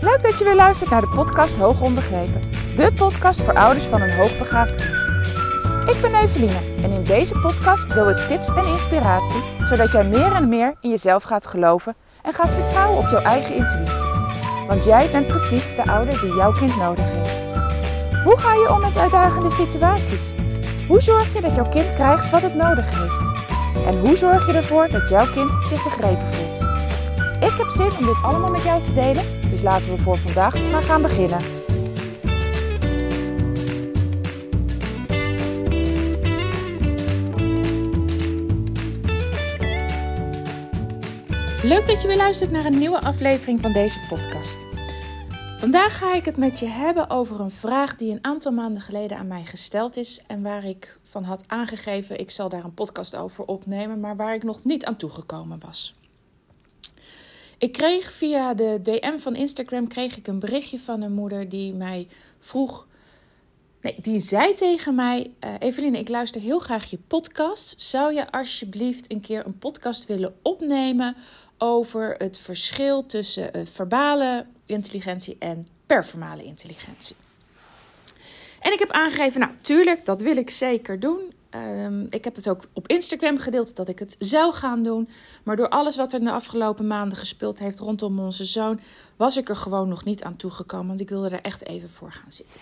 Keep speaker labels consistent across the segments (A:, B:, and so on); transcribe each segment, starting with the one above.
A: Leuk dat je weer luistert naar de podcast Hoog Onbegrepen. De podcast voor ouders van een hoogbegaafd kind. Ik ben Eveline en in deze podcast deel ik tips en inspiratie... zodat jij meer en meer in jezelf gaat geloven en gaat vertrouwen op jouw eigen intuïtie. Want jij bent precies de ouder die jouw kind nodig heeft. Hoe ga je om met uitdagende situaties? Hoe zorg je dat jouw kind krijgt wat het nodig heeft? En hoe zorg je ervoor dat jouw kind zich begrepen voelt? Ik heb zin om dit allemaal met jou te delen, dus laten we voor vandaag maar gaan beginnen. Leuk dat je weer luistert naar een nieuwe aflevering van deze podcast. Vandaag ga ik het met je hebben over een vraag die een aantal maanden geleden aan mij gesteld is en waar ik van had aangegeven ik zal daar een podcast over opnemen, maar waar ik nog niet aan toegekomen was. Ik kreeg via de DM van Instagram kreeg ik een berichtje van een moeder die mij vroeg. Nee, die zei tegen mij: uh, Eveline, ik luister heel graag je podcast. Zou je alsjeblieft een keer een podcast willen opnemen over het verschil tussen uh, verbale intelligentie en performale intelligentie? En ik heb aangegeven, nou tuurlijk, dat wil ik zeker doen. Um, ik heb het ook op Instagram gedeeld dat ik het zou gaan doen. Maar door alles wat er de afgelopen maanden gespeeld heeft rondom onze zoon, was ik er gewoon nog niet aan toegekomen. Want ik wilde er echt even voor gaan zitten.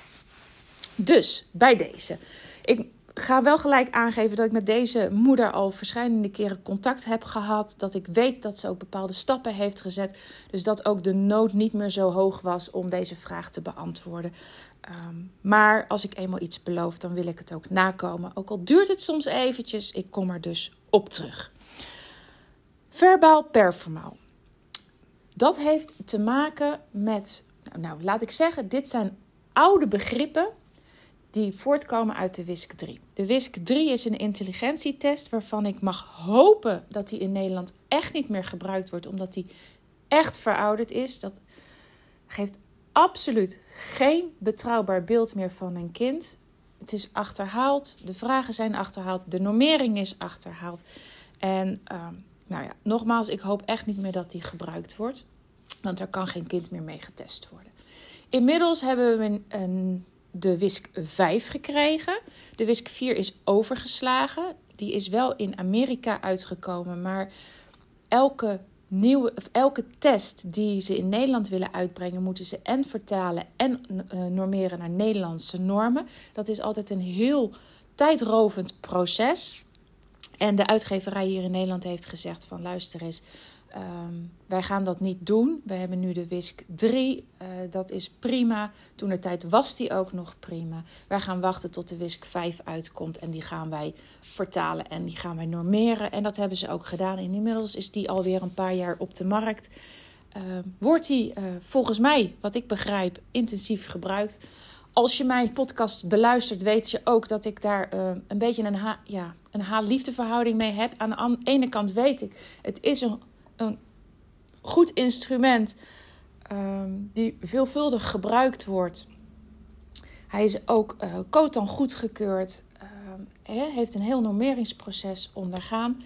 A: Dus bij deze. Ik ga wel gelijk aangeven dat ik met deze moeder al verschillende keren contact heb gehad. Dat ik weet dat ze ook bepaalde stappen heeft gezet. Dus dat ook de nood niet meer zo hoog was om deze vraag te beantwoorden. Um, maar als ik eenmaal iets beloof, dan wil ik het ook nakomen. Ook al duurt het soms eventjes, ik kom er dus op terug. Verbaal performaal. Dat heeft te maken met, nou, nou laat ik zeggen, dit zijn oude begrippen die voortkomen uit de WISC 3. De WISC 3 is een intelligentietest waarvan ik mag hopen dat die in Nederland echt niet meer gebruikt wordt, omdat die echt verouderd is. Dat geeft absoluut geen betrouwbaar beeld meer van een kind. Het is achterhaald, de vragen zijn achterhaald, de normering is achterhaald. En uh, nou ja, nogmaals, ik hoop echt niet meer dat die gebruikt wordt, want er kan geen kind meer mee getest worden. Inmiddels hebben we een, een, de WISC 5 gekregen. De WISC 4 is overgeslagen. Die is wel in Amerika uitgekomen, maar elke nieuwe, of elke test die ze in Nederland willen uitbrengen, moeten ze en vertalen en uh, normeren naar Nederlandse normen. Dat is altijd een heel tijdrovend proces. En de uitgeverij hier in Nederland heeft gezegd van luister eens, Um, wij gaan dat niet doen. We hebben nu de WISC 3. Uh, dat is prima. Toen de tijd was die ook nog prima. Wij gaan wachten tot de WISC 5 uitkomt. En die gaan wij vertalen en die gaan wij normeren. En dat hebben ze ook gedaan. Inmiddels is die alweer een paar jaar op de markt. Uh, wordt die uh, volgens mij, wat ik begrijp, intensief gebruikt. Als je mijn podcast beluistert, weet je ook dat ik daar uh, een beetje een, ha ja, een haat-liefdeverhouding mee heb. Aan de ene kant weet ik, het is een een goed instrument um, die veelvuldig gebruikt wordt. Hij is ook uh, Cotan goedgekeurd. Uh, heeft een heel normeringsproces ondergaan.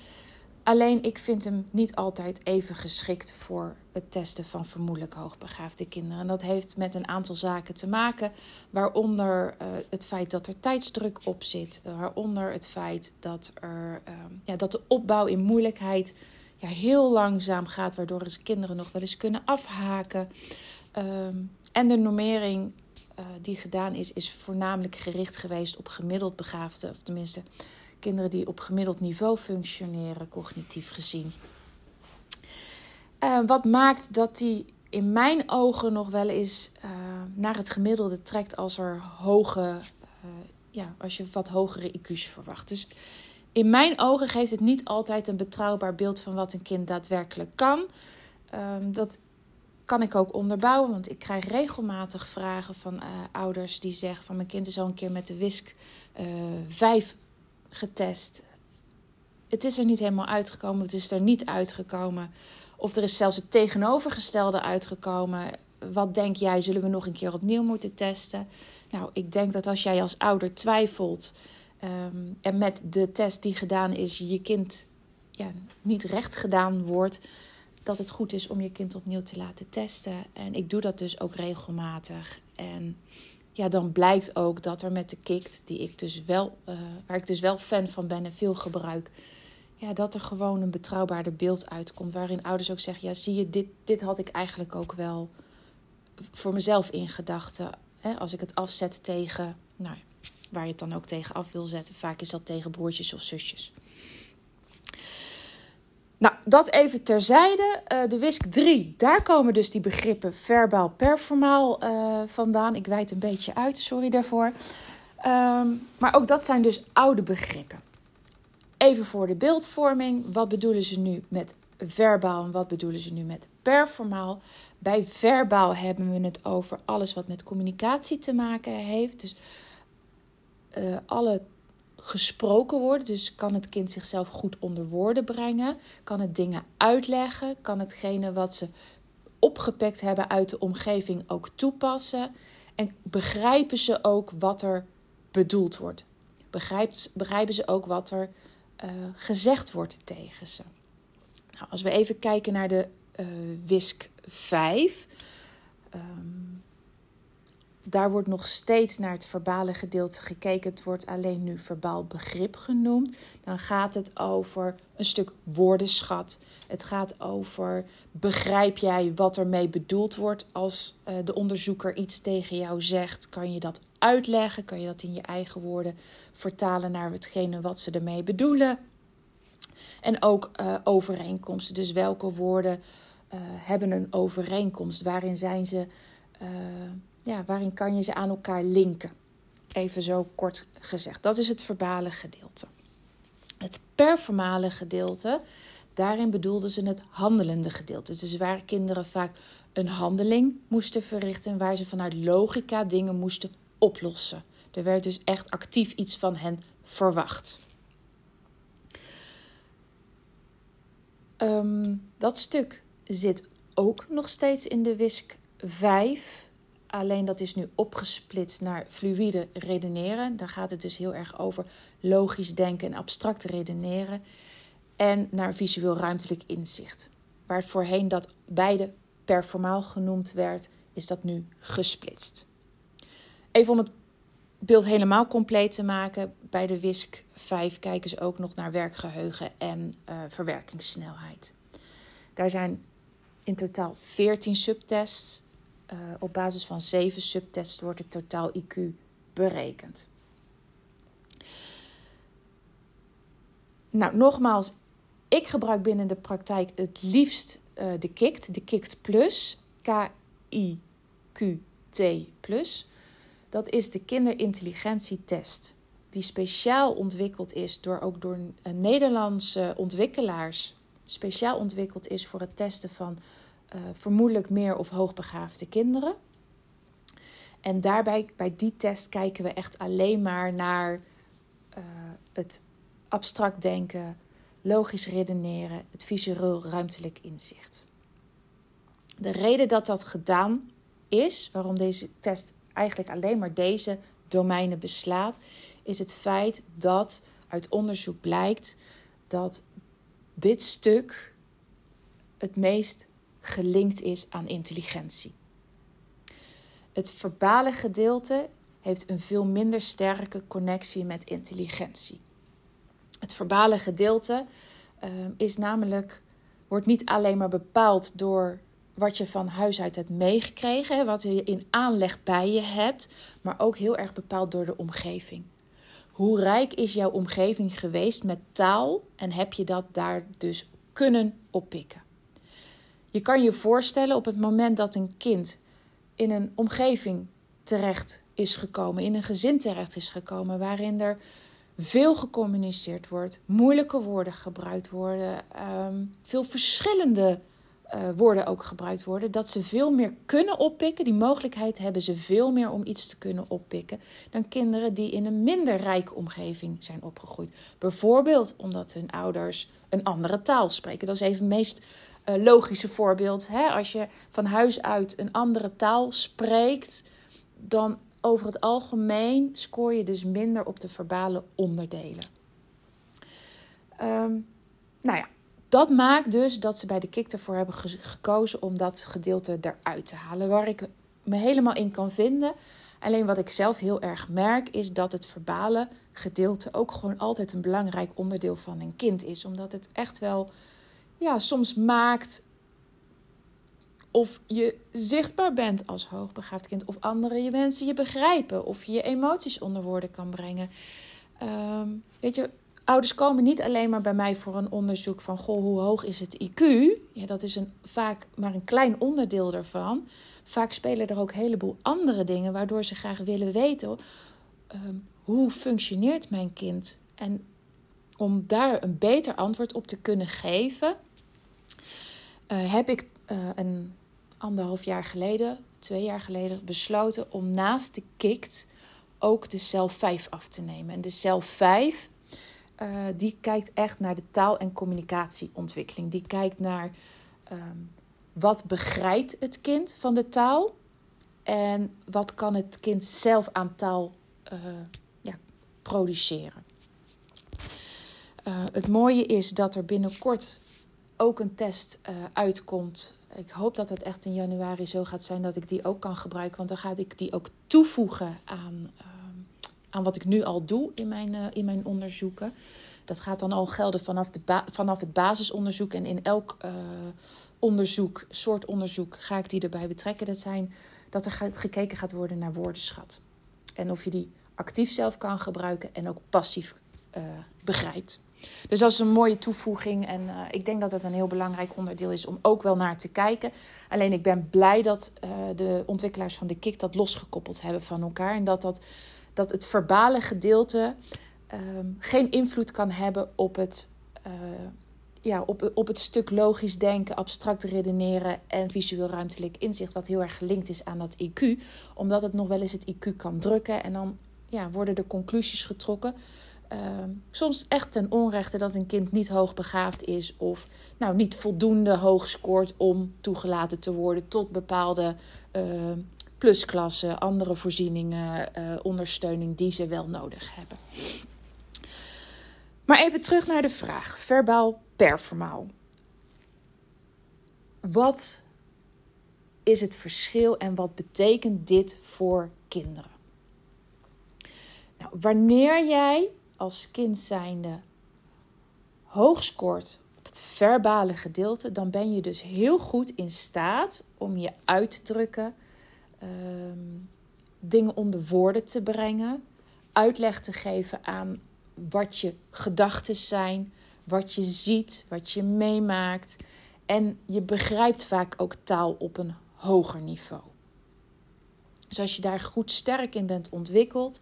A: Alleen ik vind hem niet altijd even geschikt voor het testen van vermoedelijk hoogbegaafde kinderen. En dat heeft met een aantal zaken te maken, waaronder uh, het feit dat er tijdsdruk op zit, waaronder het feit dat, er, uh, ja, dat de opbouw in moeilijkheid ja, heel langzaam gaat, waardoor ze kinderen nog wel eens kunnen afhaken. Um, en de normering uh, die gedaan is, is voornamelijk gericht geweest op gemiddeld begaafde, of tenminste kinderen die op gemiddeld niveau functioneren, cognitief gezien. Uh, wat maakt dat die in mijn ogen nog wel eens uh, naar het gemiddelde trekt als er hoge, ja, als je wat hogere IQ's verwacht. Dus in mijn ogen geeft het niet altijd een betrouwbaar beeld van wat een kind daadwerkelijk kan. Um, dat kan ik ook onderbouwen, want ik krijg regelmatig vragen van uh, ouders die zeggen van mijn kind is al een keer met de WISC uh, 5 getest. Het is er niet helemaal uitgekomen, het is er niet uitgekomen. Of er is zelfs het tegenovergestelde uitgekomen. Wat denk jij, zullen we nog een keer opnieuw moeten testen? Nou, ik denk dat als jij als ouder twijfelt Um, en met de test die gedaan is, je kind ja, niet recht gedaan wordt, dat het goed is om je kind opnieuw te laten testen. En ik doe dat dus ook regelmatig. En ja, dan blijkt ook dat er met de kikt, die ik dus wel, uh, waar ik dus wel fan van ben en veel gebruik, ja, dat er gewoon een betrouwbaarder beeld uitkomt. Waarin ouders ook zeggen: Ja, zie je, dit, dit had ik eigenlijk ook wel voor mezelf in gedachten. Als ik het afzet tegen, nou, waar je het dan ook tegen af wil zetten. Vaak is dat tegen broertjes of zusjes. Nou, dat even terzijde. Uh, de WISC 3, daar komen dus die begrippen verbaal, performaal uh, vandaan. Ik wijd een beetje uit, sorry daarvoor. Um, maar ook dat zijn dus oude begrippen. Even voor de beeldvorming. Wat bedoelen ze nu met verbaal en wat bedoelen ze nu met performaal? Bij verbaal hebben we het over alles wat met communicatie te maken heeft. Dus uh, alle gesproken woorden. Dus kan het kind zichzelf goed onder woorden brengen? Kan het dingen uitleggen? Kan hetgene wat ze opgepakt hebben uit de omgeving ook toepassen? En begrijpen ze ook wat er bedoeld wordt? Begrijpt, begrijpen ze ook wat er uh, gezegd wordt tegen ze? Nou, als we even kijken naar de uh, WISC 5. Um, daar wordt nog steeds naar het verbale gedeelte gekeken. Het wordt alleen nu verbaal begrip genoemd. Dan gaat het over een stuk woordenschat. Het gaat over begrijp jij wat ermee bedoeld wordt als uh, de onderzoeker iets tegen jou zegt? Kan je dat uitleggen? Kan je dat in je eigen woorden vertalen naar hetgene wat ze ermee bedoelen? En ook uh, overeenkomsten. Dus welke woorden uh, hebben een overeenkomst? Waarin zijn ze ja, waarin kan je ze aan elkaar linken? Even zo kort gezegd. Dat is het verbale gedeelte. Het performale gedeelte, daarin bedoelden ze het handelende gedeelte. Dus waar kinderen vaak een handeling moesten verrichten en waar ze vanuit logica dingen moesten oplossen. Er werd dus echt actief iets van hen verwacht. Um, dat stuk zit ook nog steeds in de WISC 5. Alleen dat is nu opgesplitst naar fluïde redeneren. Daar gaat het dus heel erg over logisch denken en abstract redeneren. En naar visueel ruimtelijk inzicht. Waar het voorheen dat beide performaal genoemd werd, is dat nu gesplitst. Even om het beeld helemaal compleet te maken. Bij de WISC 5 kijken ze ook nog naar werkgeheugen en uh, verwerkingssnelheid. Daar zijn in totaal 14 subtests uh, op basis van zeven subtests wordt het totaal IQ berekend. Nou, nogmaals, ik gebruik binnen de praktijk het liefst uh, de KICT, de KICT Plus, K-I-Q-T Plus. Dat is de kinderintelligentietest, die speciaal ontwikkeld is door ook door Nederlandse ontwikkelaars, speciaal ontwikkeld is voor het testen van uh, vermoedelijk meer of hoogbegaafde kinderen. En daarbij, bij die test, kijken we echt alleen maar naar uh, het abstract denken, logisch redeneren, het visueel ruimtelijk inzicht. De reden dat dat gedaan is, waarom deze test eigenlijk alleen maar deze domeinen beslaat, is het feit dat uit onderzoek blijkt dat dit stuk het meest gelinkt is aan intelligentie. Het verbale gedeelte heeft een veel minder sterke connectie met intelligentie. Het verbale gedeelte uh, is namelijk, wordt niet alleen maar bepaald door wat je van huis uit hebt meegekregen, wat je in aanleg bij je hebt, maar ook heel erg bepaald door de omgeving. Hoe rijk is jouw omgeving geweest met taal en heb je dat daar dus kunnen oppikken? Je kan je voorstellen op het moment dat een kind in een omgeving terecht is gekomen, in een gezin terecht is gekomen, waarin er veel gecommuniceerd wordt, moeilijke woorden gebruikt worden, um, veel verschillende uh, woorden ook gebruikt worden, dat ze veel meer kunnen oppikken. Die mogelijkheid hebben ze veel meer om iets te kunnen oppikken dan kinderen die in een minder rijke omgeving zijn opgegroeid. Bijvoorbeeld omdat hun ouders een andere taal spreken. Dat is even het meest uh, logische voorbeeld. Hè? Als je van huis uit een andere taal spreekt, dan over het algemeen scoor je dus minder op de verbale onderdelen. Um, nou ja, dat maakt dus dat ze bij de kick ervoor hebben gekozen om dat gedeelte eruit te halen. Waar ik me helemaal in kan vinden. Alleen wat ik zelf heel erg merk is dat het verbale gedeelte ook gewoon altijd een belangrijk onderdeel van een kind is. Omdat het echt wel ja, soms maakt of je zichtbaar bent als hoogbegaafd kind, of anderen je mensen je begrijpen, of je je emoties onder woorden kan brengen. Ehm, weet je, ouders komen niet alleen maar bij mij voor een onderzoek van goh, hoe hoog is het IQ? Ja, dat is een, vaak maar een klein onderdeel daarvan. Vaak spelen er ook een heleboel andere dingen waardoor ze graag willen weten ehm, hoe functioneert mijn kind. En om daar een beter antwoord op te kunnen geven, uh, heb ik uh, een anderhalf jaar geleden, twee jaar geleden, besloten om naast de KICT ook de cel 5 af te nemen. En de cel 5, uh, die kijkt echt naar de taal- en communicatieontwikkeling. Die kijkt naar um, wat begrijpt het kind van de taal en wat kan het kind zelf aan taal uh, ja, produceren. Uh, het mooie is dat er binnenkort ook een test uitkomt ik hoop dat het echt in januari zo gaat zijn dat ik die ook kan gebruiken. Want dan ga ik die ook toevoegen aan, aan wat ik nu al doe in mijn, uh, in mijn onderzoeken. Dat gaat dan al gelden vanaf, de vanaf het basisonderzoek. En in elk uh, onderzoek, soort onderzoek, ga ik die erbij betrekken. Dat, zijn, dat er gekeken gaat worden naar woordenschat. En of je die actief zelf kan gebruiken en ook passief begrijpt. Dus dat is een mooie toevoeging. En ik denk dat het een heel belangrijk onderdeel is om ook wel naar te kijken. Alleen ik ben blij dat de ontwikkelaars van de KIK dat losgekoppeld hebben van elkaar. En dat, dat, dat het verbale gedeelte um, geen invloed kan hebben op het, uh, ja, op, op het stuk logisch denken, abstract redeneren en visueel ruimtelijk inzicht. Wat heel erg gelinkt is aan dat IQ. Omdat het nog wel eens het IQ kan drukken. En dan ja, worden de conclusies getrokken uh, soms echt ten onrechte dat een kind niet hoogbegaafd is of nou, niet voldoende hoog scoort om toegelaten te worden tot bepaalde uh, plusklassen, andere voorzieningen, uh, ondersteuning die ze wel nodig hebben. Maar even terug naar de vraag: verbaal per vermaal. Wat is het verschil en wat betekent dit voor kinderen? Nou, wanneer jij als kind zijnde hoog scoort op het verbale gedeelte, dan ben je dus heel goed in staat om je uit te drukken, um, dingen onder woorden te brengen, uitleg te geven aan wat je gedachten zijn, wat je ziet, wat je meemaakt. En je begrijpt vaak ook taal op een hoger niveau. Dus als je daar goed sterk in bent ontwikkeld,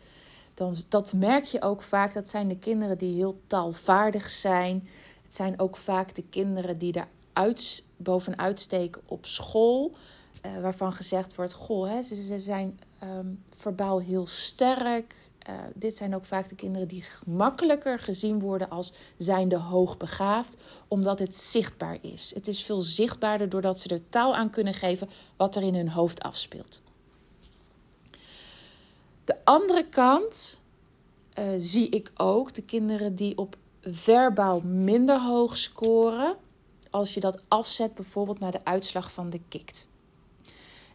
A: dan dat merk je ook vaak. Dat zijn de kinderen die heel taalvaardig zijn. Het zijn ook vaak de kinderen die daar uit, bovenuit steken op school. Uh, waarvan gezegd wordt: Goh, hè, ze, zijn um, verbaal heel sterk. Uh, dit zijn ook vaak de kinderen die makkelijker gezien worden als zijnde hoogbegaafd, omdat het zichtbaar is. Het is veel zichtbaarder doordat ze er taal aan kunnen geven wat er in hun hoofd afspeelt. De andere kant uh, zie ik ook de kinderen die op verbaal minder hoog scoren. Als je dat afzet bijvoorbeeld naar de uitslag van de KIKT.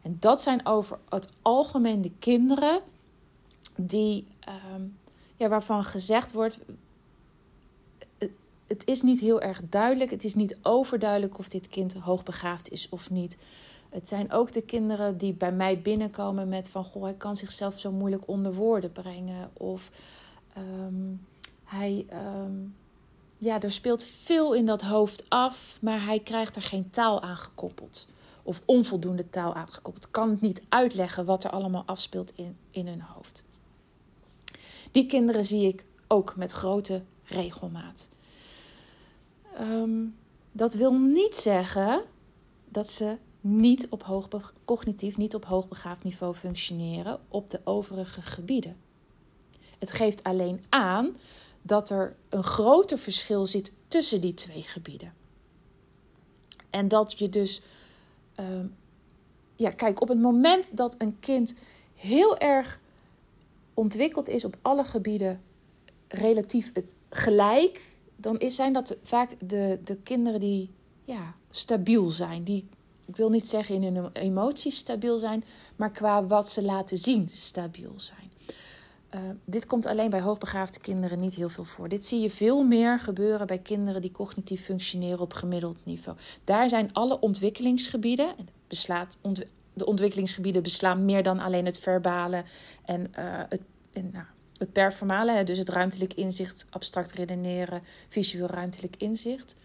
A: En dat zijn over het algemeen de kinderen die, um, ja, waarvan gezegd wordt: het is niet heel erg duidelijk, het is niet overduidelijk of dit kind hoogbegaafd is of niet. Het zijn ook de kinderen die bij mij binnenkomen met van goh, hij kan zichzelf zo moeilijk onder woorden brengen. Of um, hij, um, ja, er speelt veel in dat hoofd af, maar hij krijgt er geen taal aan gekoppeld. Of onvoldoende taal aangekoppeld. Kan niet uitleggen wat er allemaal afspeelt in, in hun hoofd. Die kinderen zie ik ook met grote regelmaat. Um, dat wil niet zeggen dat ze niet op hoog, cognitief niet op hoogbegaafd niveau functioneren op de overige gebieden. Het geeft alleen aan dat er een groter verschil zit tussen die twee gebieden. En dat je dus, uh, ja, kijk, op het moment dat een kind heel erg ontwikkeld is op alle gebieden, relatief het gelijk dan is, zijn dat vaak de, de kinderen die ja, stabiel zijn. Die, ik wil niet zeggen in hun emoties stabiel zijn, maar qua wat ze laten zien stabiel zijn. Uh, dit komt alleen bij hoogbegaafde kinderen niet heel veel voor. Dit zie je veel meer gebeuren bij kinderen die cognitief functioneren op gemiddeld niveau. Daar zijn alle ontwikkelingsgebieden, beslaat, de ontwikkelingsgebieden beslaan meer dan alleen het verbale en uh, het, en, nou, het performale, dus het ruimtelijk inzicht, abstract redeneren, visueel ruimtelijk inzicht.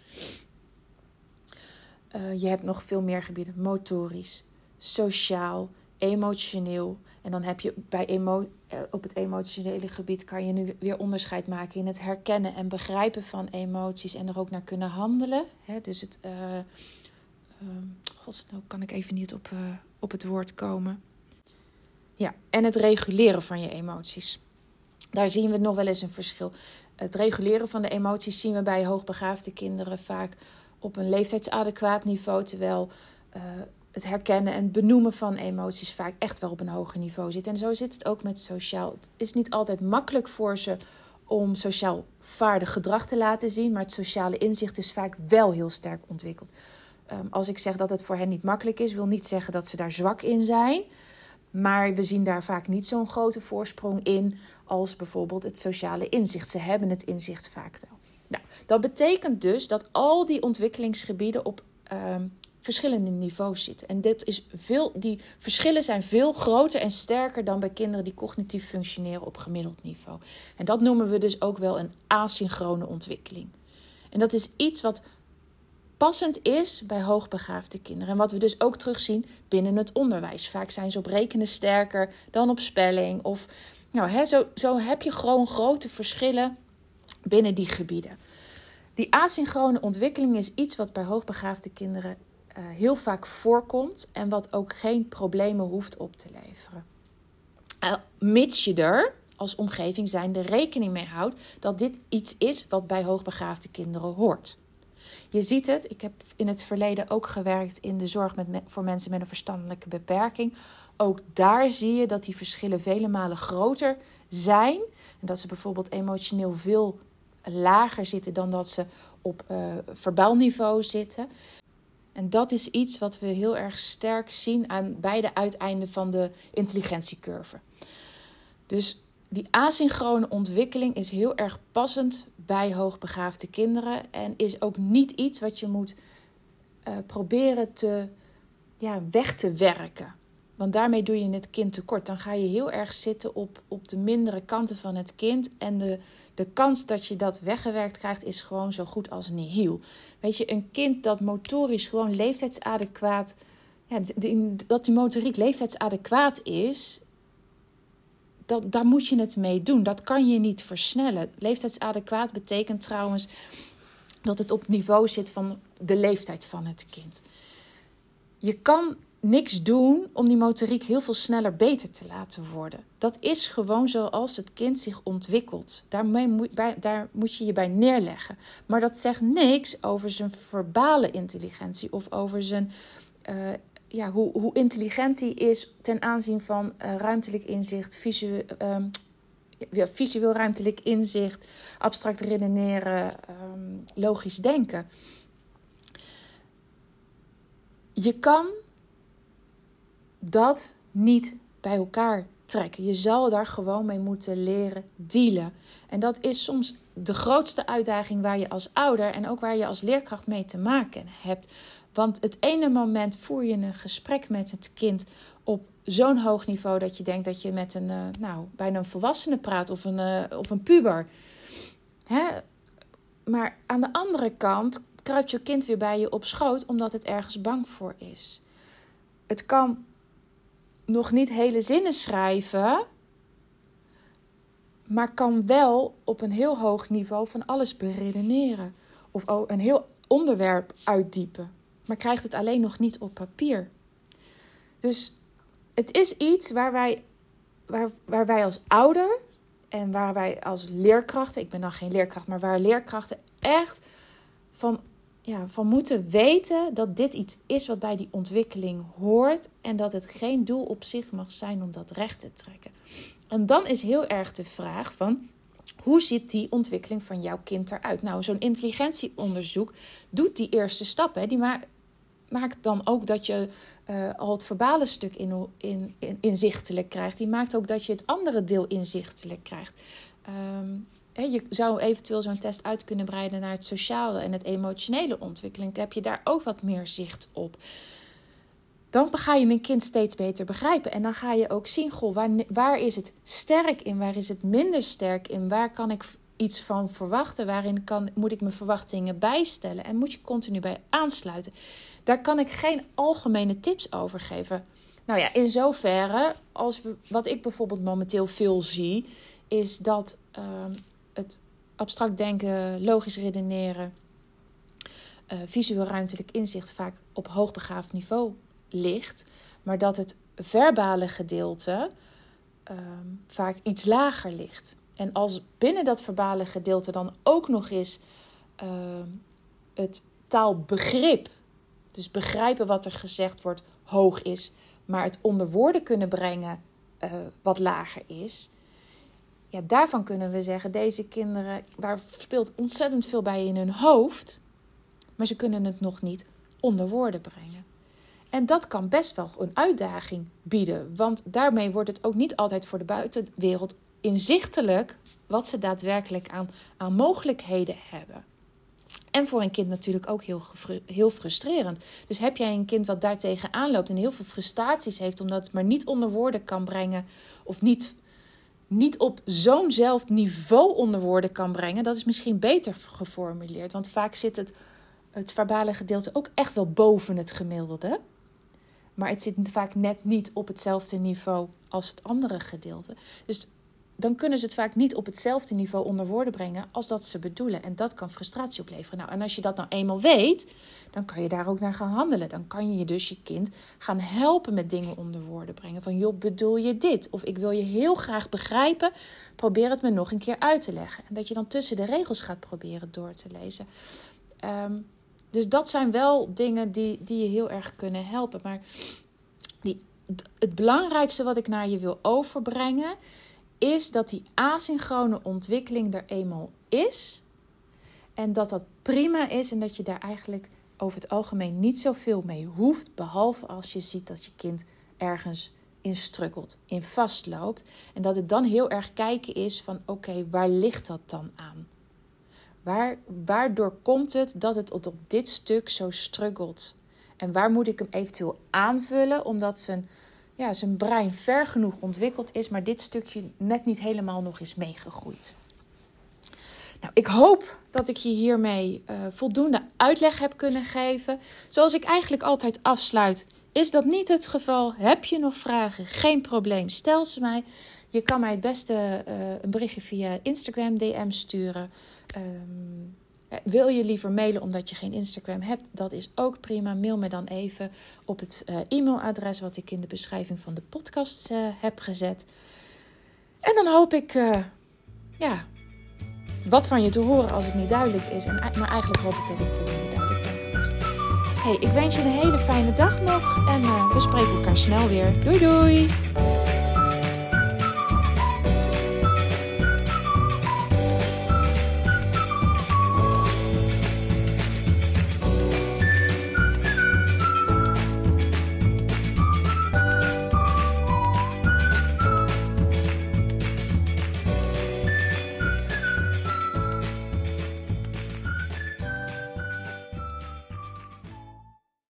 A: Uh, je hebt nog veel meer gebieden: motorisch, sociaal, emotioneel. En dan heb je bij emo eh, op het emotionele gebied kan je nu weer onderscheid maken in het herkennen en begrijpen van emoties en er ook naar kunnen handelen. Dus het. Uh, uh, God, nou kan ik even niet op, uh, op het woord komen. Ja, en het reguleren van je emoties. Daar zien we nog wel eens een verschil. Het reguleren van de emoties zien we bij hoogbegaafde kinderen vaak op een leeftijdsadequaat niveau, terwijl het herkennen en benoemen van emoties vaak echt wel op een hoger niveau zit. En zo zit het ook met sociaal. Het is niet altijd makkelijk voor ze om sociaal vaardig gedrag te laten zien, maar het sociale inzicht is vaak wel heel sterk ontwikkeld. Um, als ik zeg dat het voor hen niet makkelijk is, wil niet zeggen dat ze daar zwak in zijn. Maar we zien daar vaak niet zo'n grote voorsprong in als bijvoorbeeld het sociale inzicht. Ze hebben het inzicht vaak wel. Nou, dat betekent dus dat al die ontwikkelingsgebieden op um, verschillende niveaus zitten. En dit is veel, die verschillen zijn veel groter en sterker dan bij kinderen die cognitief functioneren op gemiddeld niveau. En dat noemen we dus ook wel een asynchrone ontwikkeling. En dat is iets wat passend is bij hoogbegaafde kinderen. En wat we dus ook terugzien binnen het onderwijs. Vaak zijn ze op rekenen sterker dan op spelling. Of, nou, hè, zo, zo heb je gewoon grote verschillen binnen die gebieden. Die asynchrone ontwikkeling is iets wat bij hoogbegaafde kinderen uh, heel vaak voorkomt en wat ook geen problemen hoeft op te leveren. Uh, mits je er als omgeving zijnde rekening mee houdt dat dit iets is wat bij hoogbegaafde kinderen hoort. Je ziet het, ik heb in het verleden ook gewerkt in de zorg met, voor mensen met een verstandelijke beperking. Ook daar zie je dat die verschillen vele malen groter zijn. En dat ze bijvoorbeeld emotioneel veel lager zitten dan dat ze op uh, verbaal niveau zitten. En dat is iets wat we heel erg sterk zien aan beide uiteinden van de intelligentiecurve. Dus die asynchrone ontwikkeling is heel erg passend bij hoogbegaafde kinderen en is ook niet iets wat je moet uh, proberen te, ja, weg te werken. Want daarmee doe je het kind tekort. Dan ga je heel erg zitten op, op de mindere kanten van het kind. En de, de kans dat je dat weggewerkt krijgt is gewoon zo goed als nihil. Weet je, een kind dat motorisch gewoon leeftijdsadequaat. Ja, dat die motoriek leeftijdsadequaat is, daar moet je het mee doen. Dat kan je niet versnellen. Leeftijdsadequaat betekent trouwens dat het op niveau zit van de leeftijd van het kind. Je kan niks doen om die motoriek heel veel sneller beter te laten worden. Dat is gewoon zoals het kind zich ontwikkelt. Daarmee daar moet je je bij neerleggen. Maar dat zegt niks over zijn verbale intelligentie of over zijn. Uh, ja, hoe, hoe intelligent hij is ten aanzien van uh, ruimtelijk inzicht, visueel, ja, visueel ruimtelijk inzicht, abstract redeneren, um, logisch denken. Je kan dat niet bij elkaar trekken. Je zal daar gewoon mee moeten leren dealen. En dat is soms de grootste uitdaging waar je als ouder en ook waar je als leerkracht mee te maken hebt. Want het ene moment voer je een gesprek met het kind op zo'n hoog niveau dat je denkt dat je met een, uh, nou, bijna een volwassene praat of een, uh, of een puber. Hè? Maar aan de andere kant kruipt je kind weer bij je op schoot omdat het ergens bang voor is. Het kan nog niet hele zinnen schrijven, maar kan wel op een heel hoog niveau van alles beredeneren. Of een heel onderwerp uitdiepen, maar krijgt het alleen nog niet op papier. Dus het is iets waar wij, waar, waar wij als ouder en waar wij als leerkrachten, ik ben dan geen leerkracht, maar waar leerkrachten echt van ja, van moeten weten dat dit iets is wat bij die ontwikkeling hoort en dat het geen doel op zich mag zijn om dat recht te trekken. En dan is heel erg de vraag van Hoe ziet die ontwikkeling van jouw kind eruit? Nou, zo'n intelligentieonderzoek doet die eerste stappen. Die maakt dan ook dat je uh, al het verbale stuk in, in, in, inzichtelijk krijgt. Die maakt ook dat je het andere deel inzichtelijk krijgt. Um, je zou eventueel zo'n test uit kunnen breiden naar het sociale en het emotionele ontwikkeling. Heb je daar ook wat meer zicht op. Dan ga je een kind steeds beter begrijpen. En dan ga je ook zien, goh, waar, waar is het sterk in? Waar is het minder sterk in? Waar kan ik iets van verwachten? Waarin kan, moet ik mijn verwachtingen bijstellen? En moet je continu bij aansluiten? Daar kan ik geen algemene tips over geven. Nou ja, in zoverre, als we, wat ik bijvoorbeeld momenteel veel zie, is dat ehm, het abstract denken, logisch redeneren, uh, visueel ruimtelijk inzicht vaak op hoogbegaafd niveau ligt, maar dat het verbale gedeelte ehm, vaak iets lager ligt. En als binnen dat verbale gedeelte dan ook nog eens ehm, het taalbegrip, dus begrijpen wat er gezegd wordt, hoog is, maar het onder woorden kunnen brengen uh, wat lager is, ja, daarvan kunnen we zeggen, deze kinderen, daar speelt ontzettend veel bij in hun hoofd, maar ze kunnen het nog niet onder woorden brengen. En dat kan best wel een uitdaging bieden, want daarmee wordt het ook niet altijd voor de buitenwereld inzichtelijk wat ze daadwerkelijk aan, aan mogelijkheden hebben. En voor een kind natuurlijk ook heel, heel frustrerend. Dus heb jij een kind wat daartegen aanloopt en heel veel frustraties heeft, omdat het maar niet onder woorden kan brengen of niet niet op zo'nzelfde niveau onder woorden kan brengen, dat is misschien beter geformuleerd. Want vaak zit het, het verbale gedeelte ook echt wel boven het gemiddelde. Maar het zit vaak net niet op hetzelfde niveau als het andere gedeelte. Dus dan kunnen ze het vaak niet op hetzelfde niveau onder woorden brengen als dat ze bedoelen. En dat kan frustratie opleveren. Nou, en als je dat nou eenmaal weet, dan kan je daar ook naar gaan handelen. Dan kan je dus je kind gaan helpen met dingen onder woorden brengen. Van joh, bedoel je dit? Of ik wil je heel graag begrijpen. Probeer het me nog een keer uit te leggen. En dat je dan tussen de regels gaat proberen door te lezen. Ehm, dus dat zijn wel dingen die, die je heel erg kunnen helpen. Maar die, het belangrijkste wat ik naar je wil overbrengen is dat die asynchrone ontwikkeling er eenmaal is. En dat dat prima is en dat je daar eigenlijk over het algemeen niet zoveel mee hoeft. Behalve als je ziet dat je kind ergens in strukkelt, in vastloopt. En dat het dan heel erg kijken is van oké, waar ligt dat dan aan? Waar, waardoor komt het dat het op dit stuk zo struggelt? En waar moet ik hem eventueel aanvullen omdat zijn ja, zijn brein ver genoeg ontwikkeld is, maar dit stukje net niet helemaal nog is meegegroeid. Nou, ik hoop dat ik je hiermee uh, voldoende uitleg heb kunnen geven. Zoals ik eigenlijk altijd afsluit, is dat niet het geval. Heb je nog vragen? Geen probleem, stel ze mij. Je kan mij het beste uh, een berichtje via Instagram DM sturen. Um, eh, wil je liever mailen omdat je geen Instagram hebt? Dat is ook prima. Mail me dan even op het uh, e-mailadres wat ik in de beschrijving van de podcast uh, heb gezet. En dan hoop ik ja, wat van je te horen als het niet duidelijk is. Maar eigenlijk hoop ik dat ik voldoende duidelijk ben geweest. Hey, ik wens je een hele fijne dag nog en we spreken elkaar snel weer. Doei doei!